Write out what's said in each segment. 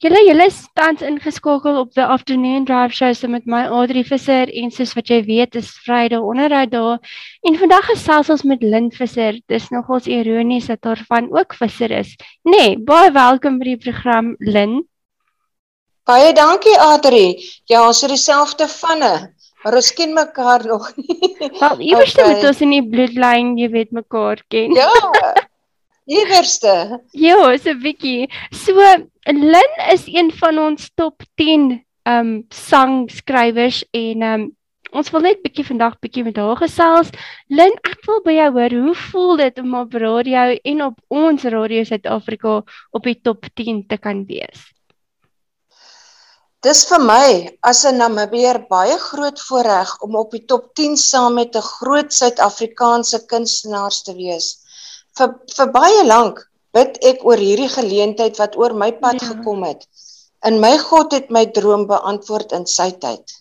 Julle julle tans ingeskakel op the afternoon drive show so met my Adri Visser en soos wat jy weet is Vrydag onderhoud daar en vandag gesels ons met Lynn Visser. Dis nogals ironies dat haar van ook visser is. Nee, baie welkom by die program Lynn. Baie dankie Adri. Ja, ons het dieselfde vanne. Maar ons ken mekaar nog nie. Wel, iewers okay. moet ons in die bloedlyn, jy weet mekaar ken. Ja. Iewerste. Ja, so 'n bietjie. So Lin is een van ons top 10 um sangskrywers en um ons wil net bietjie vandag bietjie met haar gesels. Lin, ek wil by jou hoor, hoe voel dit om op radio en op ons Radio Suid-Afrika op die top 10 te kan wees? Dis vir my as 'n Namibier baie groot voorreg om op die top 10 saam met 'n groot Suid-Afrikaanse kunstenaars te wees vir vir baie lank bid ek oor hierdie geleentheid wat oor my pad ja. gekom het. En my God het my droom beantwoord in sy tyd.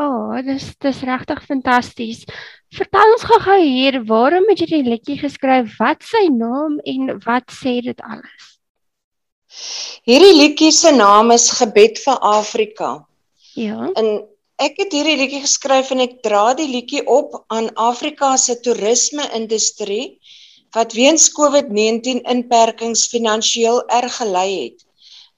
O, oh, dis dis regtig fantasties. Vertel ons gou-gou hier, waarom het jy die liedjie geskryf? Wat sy naam en wat sê dit alles? Hierdie liedjie se naam is Gebed vir Afrika. Ja. En ek het hierdie liedjie geskryf en ek dra die liedjie op aan Afrika se toerisme-industrie wat weens COVID-19 inperkings finansiëel erg gelei het.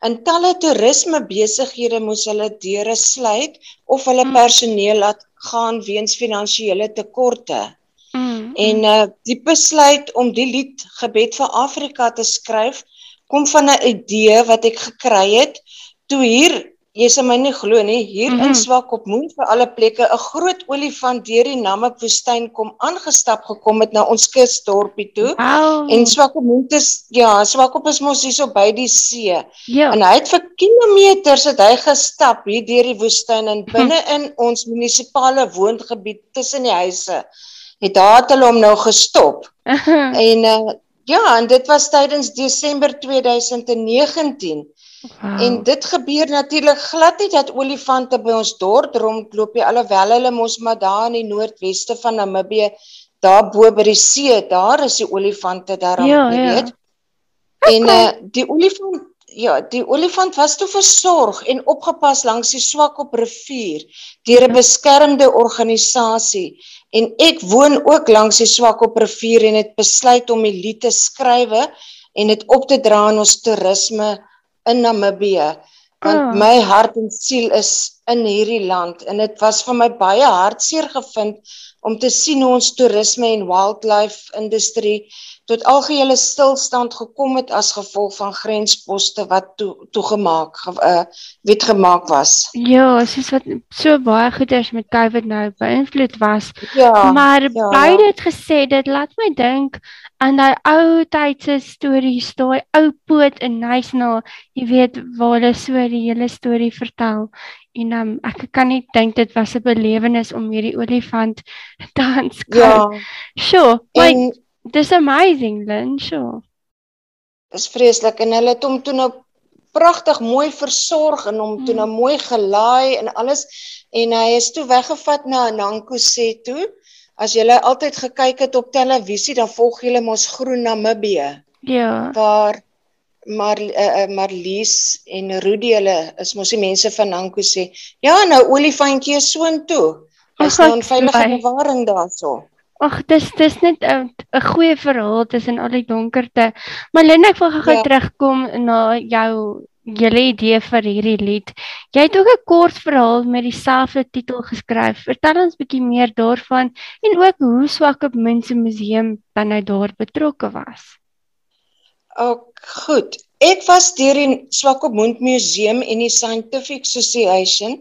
In talle toerisme besighede moes hulle deure sluit of hulle mm. personeel laat gaan weens finansiële tekorte. Mm. En uh die besluit om die lied Gebed vir Afrika te skryf kom van 'n idee wat ek gekry het toe hier Jy sê my nie glo nie, hier mm -hmm. in mhm. Swakopmund vir alle plekke 'n groot olifant deur die Namibwoestyn kom aangestap gekom het na ons kusdorpie toe. Wow. En Swakopmund is ja, Swakop is mos hierso by die see. Ja. En hy het vir kilometers het hy gestap hier deur die woestyn en binne hm. in ons munisipale woongebied tussen die huise. Het daar het hulle hom nou gestop. en uh, ja, en dit was tydens Desember 2019. Wow. En dit gebeur natuurlik glad nie dat olifante by ons dorp rondloop nie alhoewel hulle mos maar daar in die noordweste van Namibië daar bo by die see daar is die olifante daar ja, jy ja. weet. Ja. En uh, die olifant ja, die olifant was toe versorg en opgepas langs die Swakop rivier deur 'n beskermde organisasie en ek woon ook langs die Swakop rivier en het besluit om die lied te skrywe en dit op te dra aan ons toerisme in Namibië want oh. my hart en siel is in hierdie land en dit was vir my baie hartseer gevind om te sien hoe ons toerisme en wildlife industrie tot algehele stilstand gekom het as gevolg van grensposte wat toe toegemaak ge, uh, wet gemaak was. Ja, soos wat so baie goeders met COVID nou beïnvloed was. Ja, maar ja, ja. het gesê dit laat my dink aan daai ou tydse stories, daai ou poot in Nysna, jy weet waar hulle so die hele storie vertel. En um, ek kan nie dink dit was 'n belewenis om hierdie olifant te aanskou. Ja. Sure. Like dis amazing, Lynn, sure. Dis vreeslik en hulle het hom toe nou pragtig mooi versorg en hom toe nou hmm. mooi gelaai en alles en hy is toe weggevat na Nankose toe. As jy altyd gekyk het op televisie, dan volg jy mos Groen Namibië. Ja. Waar maar uh, Marlies en Rudy hulle is mos die mense van Nanko sê ja nou olifantjie soontoe is nou 'n veilige bewaring daarso? Ag dis dis net 'n 'n goeie verhaal tussen al die donkerte. Maar Linda ek wil gou ja. terugkom na jou julle idee vir hierdie lied. Jy het ook 'n kort verhaal met dieselfde titel geskryf. Vertel ons bietjie meer daarvan en ook hoe swak op mense museum dan nou daar betrokke was Ook goed. Ek was deur die Swakopmund Museum en die Scientific Association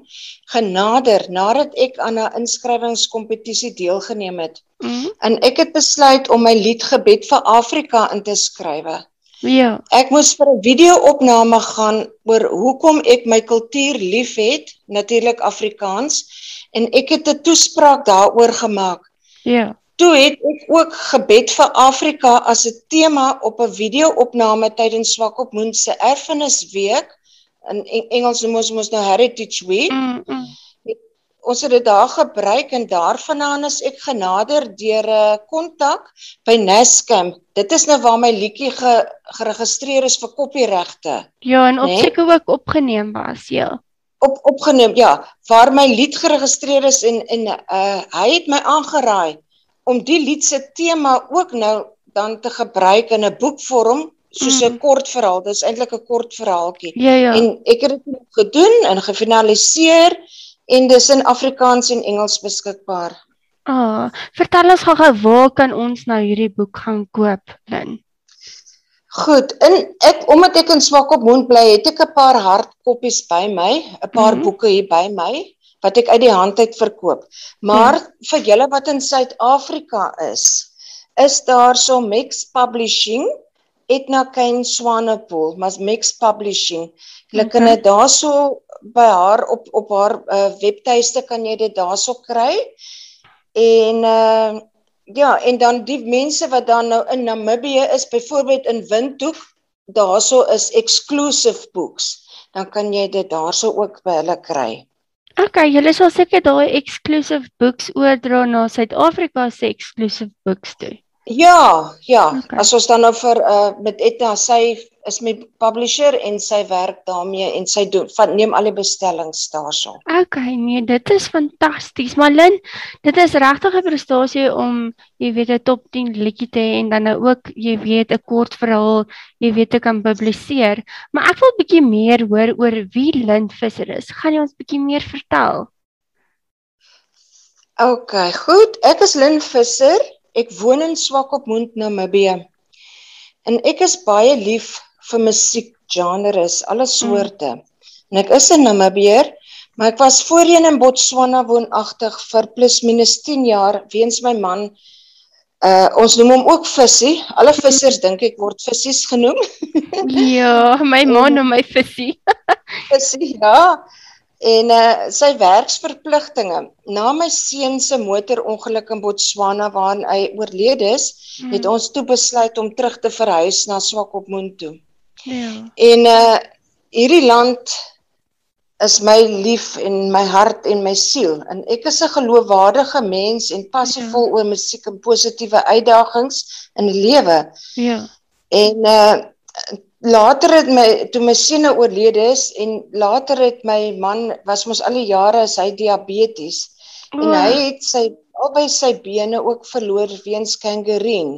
genader nadat ek aan 'n inskrywingskompetisie deelgeneem het. Mm -hmm. En ek het besluit om my liedgebed vir Afrika in te skrywe. Ja. Ek moes vir 'n video-opname gaan oor hoekom ek my kultuur liefhet, natuurlik Afrikaans, en ek het 'n toespraak daaroor gemaak. Ja. Toe het ek ook gebed vir Afrika as 'n tema op 'n video-opname tydens Swakopmund se Erfenisweek in Engels noem ons mos nou Heritage Week. Mm, mm. ons het dit daar gebruik en daarvandaan is ek genader deur 'n uh, kontak by Nascam. Dit is nou waar my liedjie ge, geregistreer is vir kopieregte. Ja, en op nee? seker ook opgeneem was, ja. Op opgeneem, ja, waar my lied geregistreer is en en uh hy het my aangeraai om die lied se tema ook nou dan te gebruik in 'n boekvorm soos 'n mm. kort verhaal. Dis eintlik 'n kort verhaaltjie. Ja, ja. En ek het dit gedoen en gefinaliseer en dis in Afrikaans en Engels beskikbaar. Ah, oh, vertel ons gou waar kan ons nou hierdie boek gaan koop, Lin? Goed, en ek omdat ek in Swakopmund bly, het ek 'n paar hardkoppies by my, 'n paar mm -hmm. boeke hier by my wat ek uit die hand uit verkoop. Maar mm. vir julle wat in Suid-Afrika is, is daar so Mix Publishing, Etna Kane Swanepoel, mas Mix Publishing. Hulle okay. kan dit daarso by haar op op haar uh, webtuiste kan jy dit daarso kry. En uh ja, en dan die mense wat dan nou in Namibië is, byvoorbeeld in Windhoek, daarso is exclusive books. Dan kan jy dit daarso ook by hulle kry. Okay, julle sal seker daai exclusive books oordra na Suid-Afrika se exclusive books toe. Ja, ja. Okay. As ons dan nou vir uh met Etta sy is my publisher en sy werk daarmee en sy doen van neem al die bestellings daarso. Okay, nee, dit is fantasties. Malin, dit is regtig 'n prestasie om jy weet 'n top 10 liedjie te hê en dan nou ook jy weet 'n kort verhaal jy weet te kan publiseer. Maar ek wil 'n bietjie meer hoor oor wie Lin Visser is. Gaan jy ons bietjie meer vertel? Okay, goed. Ek is Lin Visser. Ek woon in Swakopmund, Namibië. En ek is baie lief vir musiek genres, alle mm. soorte. Mm. En ek is 'n Namibier, maar ek was voorheen in Botswana woonagtig vir plus minus 10 jaar weens my man. Uh ons noem hom ook Vissie. Alle vissers dink ek word vissies genoem. ja, my man noem my Vissie. Vissie, ja en uh, sy werksverpligtinge na my seun se motorongeluk in Botswana waarin hy oorlede is, mm. het ons toe besluit om terug te verhuis na Swakopmund toe. Ja. En uh hierdie land is my lief en my hart en my siel en ek is 'n geloofwaardige mens en passievol ja. oor musiek en positiewe uitdagings in die lewe. Ja. En uh later het my toe my seun oorlede is en later het my man was mos al die jare as hy diabetes oh. en hy het sy albei sy bene ook verloor weens kankerien.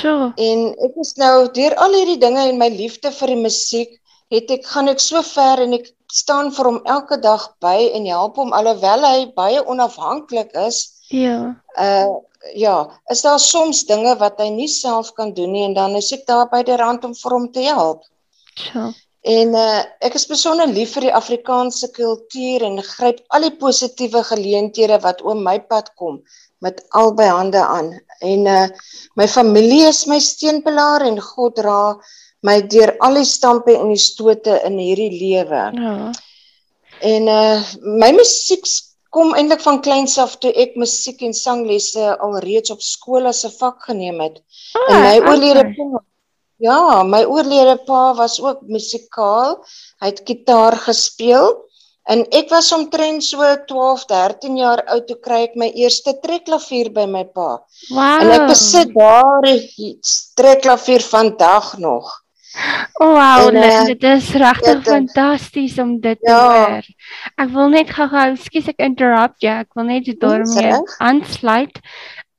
So. En ek is nou deur al hierdie dinge en my liefde vir die musiek het ek gaan ek so ver en ek staan vir hom elke dag by en help hom alhoewel hy baie onafhanklik is. Ja. Uh ja, is daar soms dinge wat hy nie self kan doen nie en dan is ek daar by die rand om vir hom te help. Ja. En uh, ek is besonder lief vir die Afrikaanse kultuur en gryp al die positiewe geleenthede wat oom my pad kom met albei hande aan. En uh, my familie is my steunpilaar en God dra my deur al die stampe en die stote in hierdie lewe. Ja. En uh, my musiek kom eintlik van kleins af toe ek musiek en sanglesse alreeds op skool as 'n vak geneem het. Ah, en my okay. oorlede pa, ja, my oorlede pa was ook musikaal. Hy het gitaar gespeel en ek was omtrent so 12, 13 jaar oud toe kry ek my eerste trekklavier by my pa. Wow. En ek besit daardie trekklavier vandag nog. Oh, wow, en, uh, dit is regtig fantasties om dit ja. te hoor. Ek wil net gou-gou, skus ek interrupt jou. Ja, ek wil net daarmee aansluit.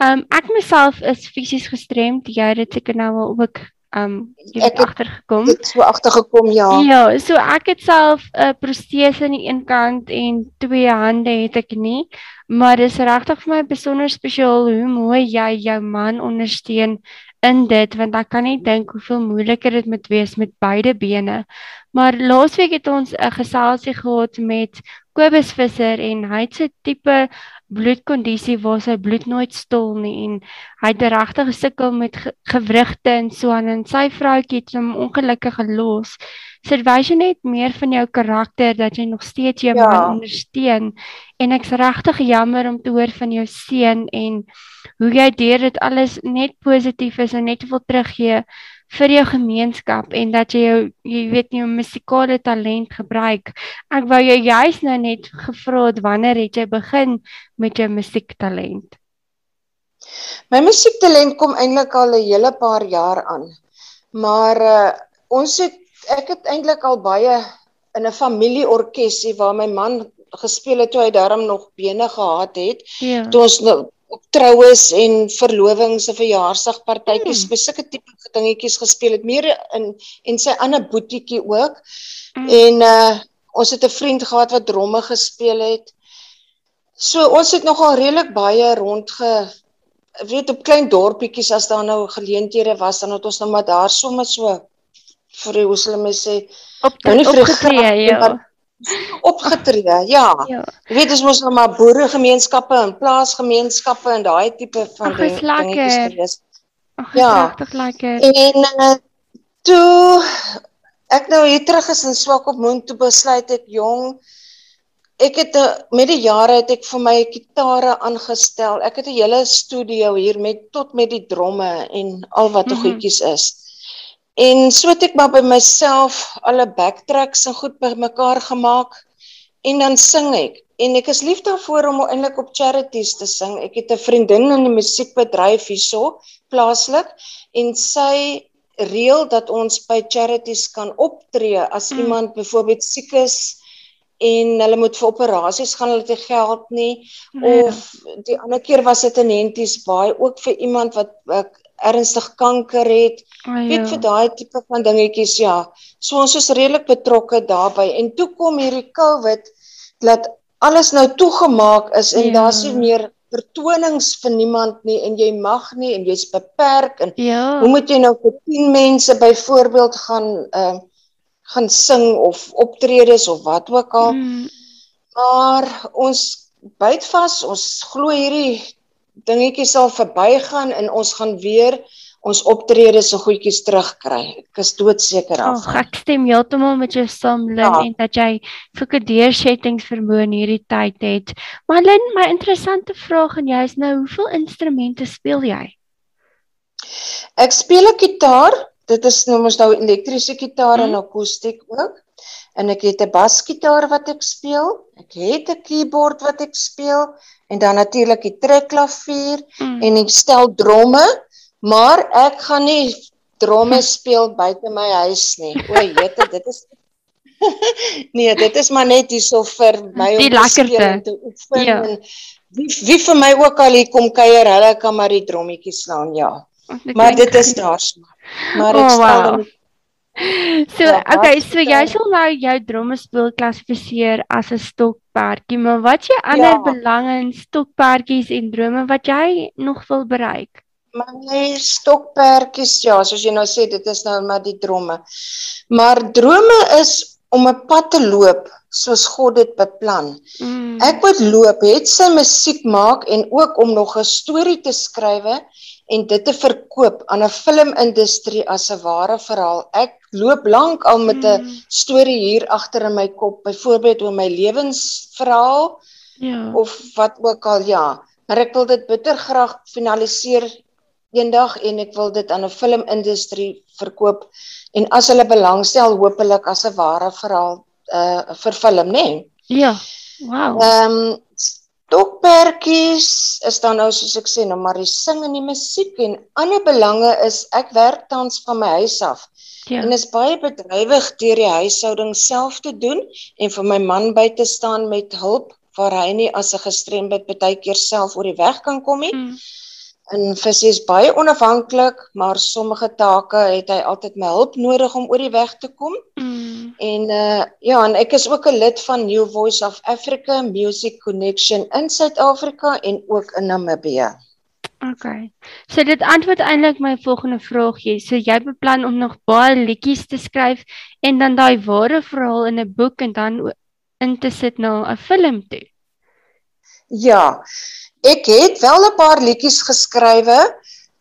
Um ek myself is fisies gestremd. Jy het dit seker nou al ook um jy het agtergekom. Ek het so agtergekom, ja. Ja, so ek het self 'n uh, protese aan die een kant en twee hande het ek nie, maar dis regtig vir my besonder spesiaal hoe mooi jy jou man ondersteun in dit want ek kan net dink hoeveel moeiliker dit moet wees met beide bene. Maar laasweek het ons 'n geselsie gehad met Kobus Visser en hy het 'n tipe bloedkondisie waar sy bloed nooit stol nie en hy het regtig gesukkel met ge gewrigte en so aan en sy vroutjie het hom ongelukkig gelos. So dit wys net meer van jou karakter dat jy nog steeds jou ja. man ondersteun en ek's regtig jammer om te hoor van jou seun en hoe jy deur dit alles net positief is en net wil teruggee vir jou gemeenskap en dat jy jou jy weet nie jou musikale talent gebruik. Ek wou jou juis nou net gevra het wanneer het jy begin met jou musiektalent? My musiektalent kom eintlik al 'n hele paar jaar aan. Maar uh, ons het ek het eintlik al baie in 'n familieorkesie waar my man gespeel het toe hy darm nog bene gehad het. Ja. Toe ons nou op troues en verlovings en verjaarsdagpartytjies hmm. sulke tipe dingetjies gespeel het meer in en sy ander boetiekie ook. Hmm. En uh ons het 'n vriend gehad wat dromme gespeel het. So ons het nogal redelik baie rondge weet op klein dorpietjies as daar nou geleenthede was dan het ons nou maar daar sommer so vir hoe sal mense sê op nou die opgetree ja. Opgetree. Ja. ja. Jy weet ons mos nou maar boeregemeenskappe en plaasgemeenskappe en daai tipe van dingetjies gewees. Ja, regtig lekker. En uh, toe ek nou hier terug is in Swakopmund toe besluit ek jong ek het uh, met die jare het ek vir my gitare aangestel. Ek het 'n hele studio hier met tot met die dromme en al wat mm -hmm. goedjies is. En so het ek maar by myself alle backtracks en goed bymekaar gemaak en dan sing ek. En ek is lief daarvoor om eintlik op charities te sing. Ek het 'n vriendin in die musiekbedryf hierso plaaslik en sy reël dat ons by charities kan optree as mm. iemand byvoorbeeld siek is en hulle moet vir operasies gaan hulle te geld nie nee. of die ander keer was dit 'n henties baie ook vir iemand wat ernstig kanker het. Oh, ja. Weet vir daai tipe van dingetjies ja. So ons is redelik betrokke daarbey en toe kom hierdie COVID dat alles nou toegemaak is en ja. daar's nie meer vertonings vir niemand nie en jy mag nie en jy's beperk en ja. hoe moet jy nou vir 10 mense byvoorbeeld gaan uh gaan sing of optredes of wat ook al. Mm. Maar ons byt vas, ons glo hierdie dingetjies sal verbygaan en ons gaan weer ons optredes so goedjies terugkry. Ek is doodseker af. Oh, ek stem heeltemal met jou saam Lin ja. en dat jy sulke deursettings vermoë in hierdie tyd het. Maar Lin, my interessante vraag aan jou is nou, hoeveel instrumente speel jy? Ek speel 'n gitaar. Dit is nou mos nou elektriese gitaar hmm. en akoestiek ook. En ek het 'n basgitaar wat ek speel. Ek het 'n keyboard wat ek speel en dan natuurlik die trekklavier mm. en ek stel dromme, maar ek gaan nie dromme speel buite my huis nie. O, jette, dit is Nee, dit is maar net hierso vir my om te speel en te oefen ja. en wie, wie vir my ook al hier kom kuier, hulle kan maar die drommetjies slaan, ja. Maar dit is daar so. Maar ek oh, stel wow. So, ja, okay, so jy sal nou jou dromme speel klassifiseer as 'n stokperdjie, maar wat jou ander ja. belange in stokperdjies en drome wat jy nog wil bereik? My stokperdjies, ja, soos jy nou sê, dit is nou maar die dromme. Maar drome is om 'n pad te loop soos God dit beplan. Mm. Ek moet loop, het sy musiek maak en ook om nog 'n storie te skrywe en dit te verkoop aan 'n filmindustrie as 'n ware verhaal. Ek loop lank al met 'n mm. storie hier agter in my kop, byvoorbeeld oor my lewensverhaal. Ja. Of wat ook al, ja. Maar ek wil dit bitter graag finaliseer eendag en ek wil dit aan 'n filmindustrie verkoop en as hulle belangstel, hopelik as 'n ware verhaal uh vir film, né? Nee. Ja. Wow. Ehm um, Dokpertjies is dan nou soos ek sê, nou maar die sing en die musiek en ander belange is ek werk tans van my huis af. Ja. En is baie bedrywig deur die huishouding self te doen en vir my man by te staan met hulp waar hy nie as 'n gestremde baie keer self oor die weg kan kom nie. Mm. En Visie is baie onafhanklik, maar sommige take het hy altyd my hulp nodig om oor die weg te kom. Mm. En uh ja, en ek is ook 'n lid van New Voice of Africa Music Connection in Suid-Afrika en ook in Namibië. OK. So dit antwoord eintlik my volgende vraagie. So jy beplan om nog baie liedjies te skryf en dan daai ware verhaal in 'n boek en dan in te sit na 'n film toe. Ja. Ek het wel 'n paar liedjies geskrywe.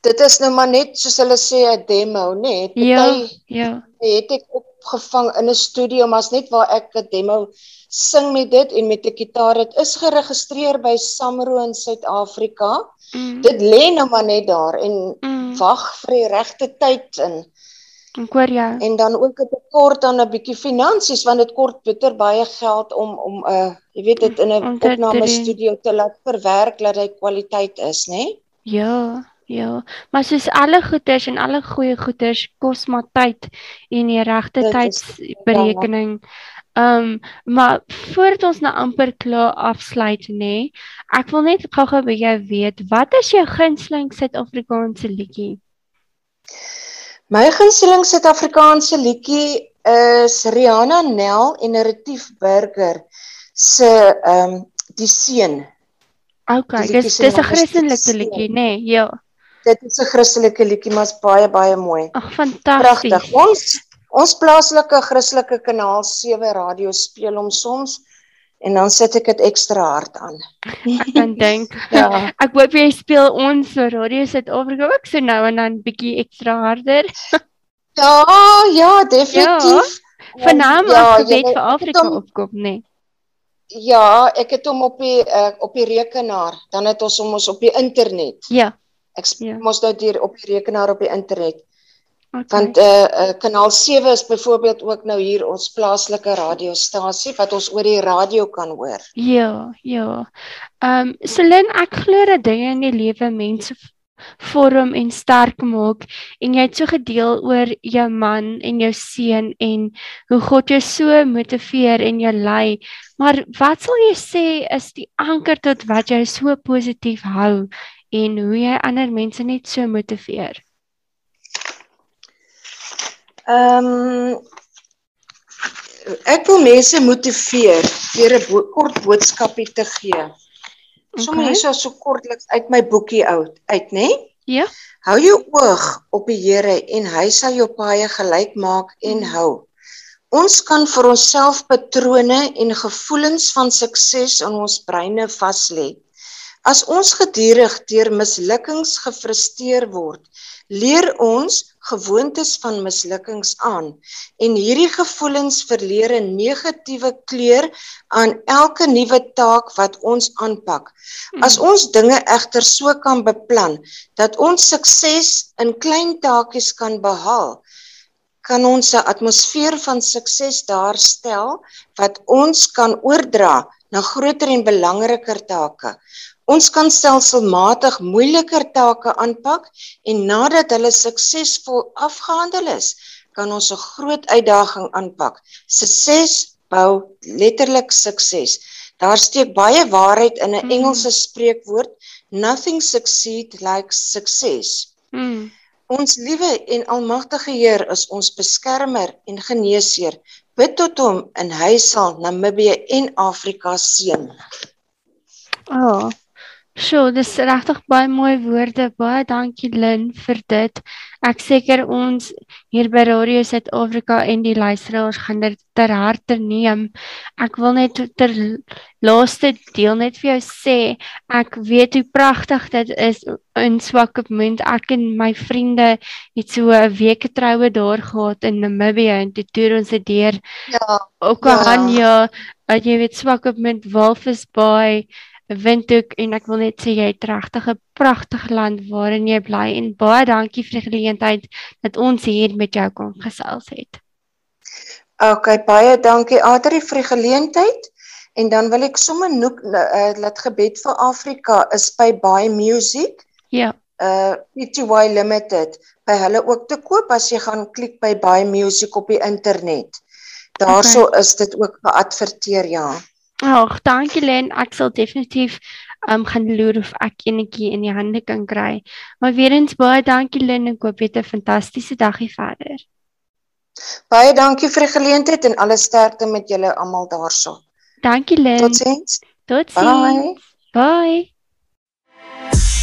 Dit is nou maar net soos hulle sê 'n demo, né? Nee, ja. Ja. Het ek op opgevang in 'n studio maar's net waar ek 'n demo sing met dit en met 'n gitaar dit is geregistreer by Samro in Suid-Afrika. Mm. Dit lê nou maar net daar en mm. wag vir die regte tyd en Ek hoor jou. En dan ook 'n tekort aan 'n bietjie finansies want dit kort bitter baie geld om om 'n uh, jy weet dit in 'n opname studio te laat verwerk dat hy kwaliteit is, né? Nee? Ja. Ja, maar soos alle goeders en alle goeie goeders kos maar tyd en die regte tydsberekening. Ehm, um, maar voordat ons nou amper klaar afsluit nê, nee, ek wil net gou-gou by jou weet, wat is jou gunsteling Suid-Afrikaanse liedjie? My gunsteling Suid-Afrikaanse liedjie is Rihanna Nel en Retief Burger se ehm um, Die Seun. Okay, dis dis 'n Christelike liedjie, nê? Nee, ja. Dit is 'n Christelike liedjie, maar is baie baie mooi. Ag, fantasties. Pragtig. Ons ons plaaslike Christelike kanaal 7 radio speel hom soms en dan sit ek dit ekstra hard aan. Ek kan dink. ja. Ek hoop jy speel ons so Radio Suid-Afrika ook so nou en dan bietjie ekstra harder. ja, ja, definitief. Ja. Vanaand ja, as jy vir Afrika om, opkom, nê. Nee. Ja, ek het hom op die uh, op die rekenaar, dan het ons hom ons op die internet. Ja. Ek ja. mos nou hier op die rekenaar op die internet. Okay. Want eh uh, uh, kanaal 7 is byvoorbeeld ook nou hier ons plaaslike radiostasie wat ons oor die radio kan hoor. Ja, ja. Ehm um, Selin, ek glo dat dinge in die lewe mense vorm en sterk maak en jy het so gedeel oor jou man en jou seun en hoe God jou so motiveer en jou lei. Maar wat sal jy sê is die anker tot wat jou so positief hou en hoe jy ander mense net so motiveer? Ehm um, ek wil mense motiveer deur 'n bo kort boodskapie te gee. Okay. Sommige hierso so kortliks uit my boekie uit, uit nê? Ja. Hou jou oog op die Here en hy sal jou paaie gelyk maak en mm. hou. Ons kan vir onsself patrone en gevoelens van sukses in ons breine vas lê. As ons gedurig deur mislukkings gefrustreer word, leer ons gewoontes van mislukkings aan en hierdie gevoelens verleer 'n negatiewe kleur aan elke nuwe taak wat ons aanpak. As hmm. ons dinge egter so kan beplan dat ons sukses in klein taakies kan behaal, kan ons 'n atmosfeer van sukses daar stel wat ons kan oordra na groter en belangriker take. Ons kan stelselmatig moeiliker take aanpak en nadat hulle suksesvol afgehandel is, kan ons 'n groot uitdaging aanpak. Sukses bou letterlik sukses. Daar steek baie waarheid in 'n mm. Engelse spreekwoord, nothing succeed like success. Mm. Ons liewe en almagtige Heer is ons beskermer en geneesheer. Bid tot hom en hy sal Namibië en Afrika seën. Oh. Sjoe, dis regtig baie mooi woorde. Baie dankie Lin vir dit. Ek seker ons hier by Radio Suid-Afrika en die luisteraars gaan dit ter harte neem. Ek wil net ter laaste deel net vir jou sê, ek weet hoe pragtig dit is in Swakopmund. Ek en my vriende het so 'n week getroue daar gehad in Namibië en toe toer ons dit deur. Ja. Ook aan ja, jy weet Swakopmund, Walvis Bay Windhoek en ek wil net sê jy het regtig 'n pragtige land waarin jy bly en baie dankie vir die geleentheid dat ons hier met jou kon gesels het. OK, baie dankie Adri vir die geleentheid en dan wil ek sommer noek uh, laat gebed vir Afrika is by Buy Music. Ja. Uh PTY Limited by hulle ook te koop as jy gaan klik by Buy Music op die internet. Daarso okay. is dit ook geadverteer ja. Ag, dankie Len. Ek sal definitief um gaan loer of ek enetjie in die hande kan kry. Maar weer eens baie dankie Len en koop weet 'n fantastiese dagie verder. Baie dankie vir die geleentheid en alle sterkte met julle almal daarso. Dankie Len. Totsiens. Totsiens. Bye. Bye.